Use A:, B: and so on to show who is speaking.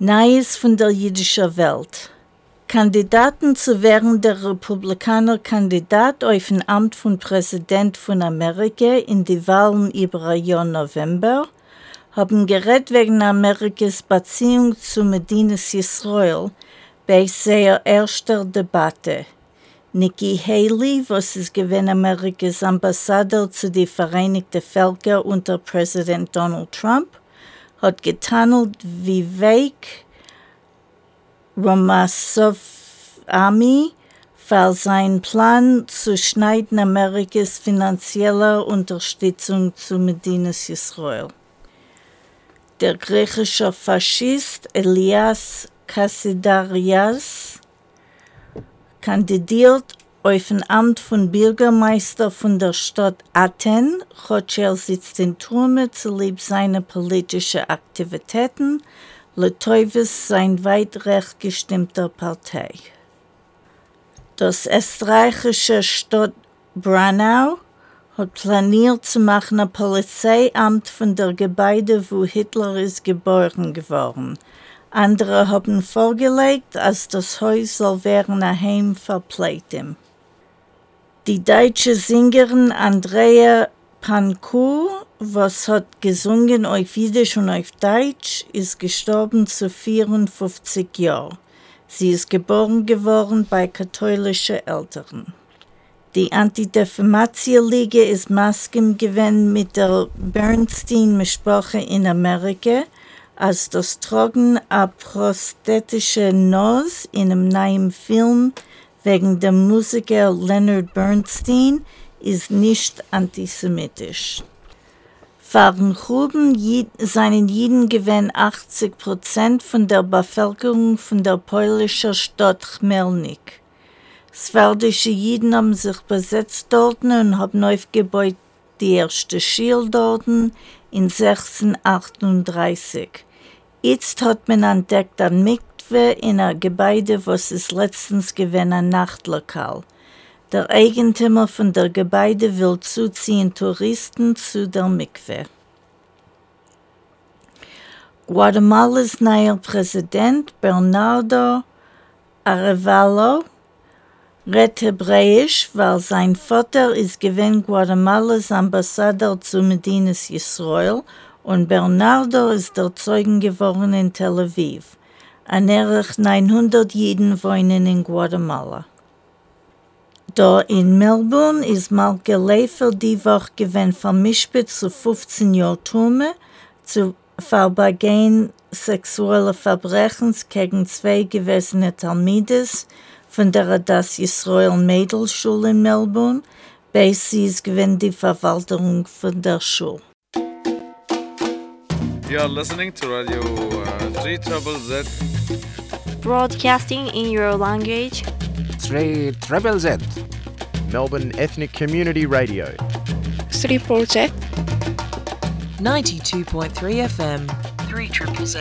A: Neues von der jüdischen Welt. Kandidaten zu werden der Republikaner Kandidat auf ein Amt von Präsident von Amerika in die Wahlen über Jahr November haben gerät wegen Amerikas Beziehung zu Medinas Israel bei seiner ersten Debatte. Nikki Haley, was ist gewesen Amerikas Ambassador zu den Vereinigten Völkern unter Präsident Donald Trump, hat getanelt wie Weg Ramaswamy für seinen Plan zu schneiden Amerikas finanzieller Unterstützung zu Medinas Israel. Der griechische Faschist Elias Kassidarias kandidiert auf ein Amt von Bürgermeister von der Stadt Athen. Rothschild sitzt in Turme zu lieb seiner politischen Aktivitäten, Letoivis sein weit recht gestimmter Partei. Das österreichische Stadt Branau hat planiert zu machen ein Polizeiamt von der Gebäude, wo Hitler ist geboren geworden. Andere haben vorgelegt, als das Haus soll werden ein Heim Pleitem. Die deutsche Sängerin Andrea Pankow, was hat gesungen auf Jiddisch und auf Deutsch, ist gestorben zu 54 Jahren. Sie ist geboren geworden bei katholischen Eltern. Die Antidefamatieliga ist Masken gewesen mit der Bernstein-Misprache in Amerika, als das Tragen a prosthetische Nose in einem neuen Film wegen dem Musiker Leonard Bernstein ist nicht antisemitisch. Waren Gruben seinen Jiden gewähnt 80 Prozent von der Bevölkerung von der polnischen Stadt Chmelnik. Sverdische Jiden haben sich besetzt dort und haben aufgebaut die erste Schule dort in 1638. Jetzt hat man entdeckt ein Mikve in einem Gebäude, was ist letztens gewesen ein Nachtlokal. Der Eigentümer von der Gebäude will zuziehen Touristen zu der Mikve. Guatemalas neuer Präsident Bernardo Arevalo redet Hebräisch, weil sein Vater ist gewesen Guatemalas Ambassador zu Medinas Israel und Bernardo ist der Zeugen geworden in Tel Aviv. Annäherlich 900 Juden wohnen in Guatemala. Da in Melbourne ist Malke Leifer die Woche gewesen vermischt zu 15 Jahren Turme zu Verbegehen sexueller Verbrechens gegen zwei gewesene Talmides von der Das Israel Mädelschule in Melbourne, bei sie ist gewesen die Verwaltung von der Schule.
B: You are listening to Radio uh, 3 Trouble Z.
C: Broadcasting in your language.
D: 3 Treble Z.
E: Melbourne Ethnic Community Radio.
F: 3 Project.
G: 92.3 FM. 3 Triple Z.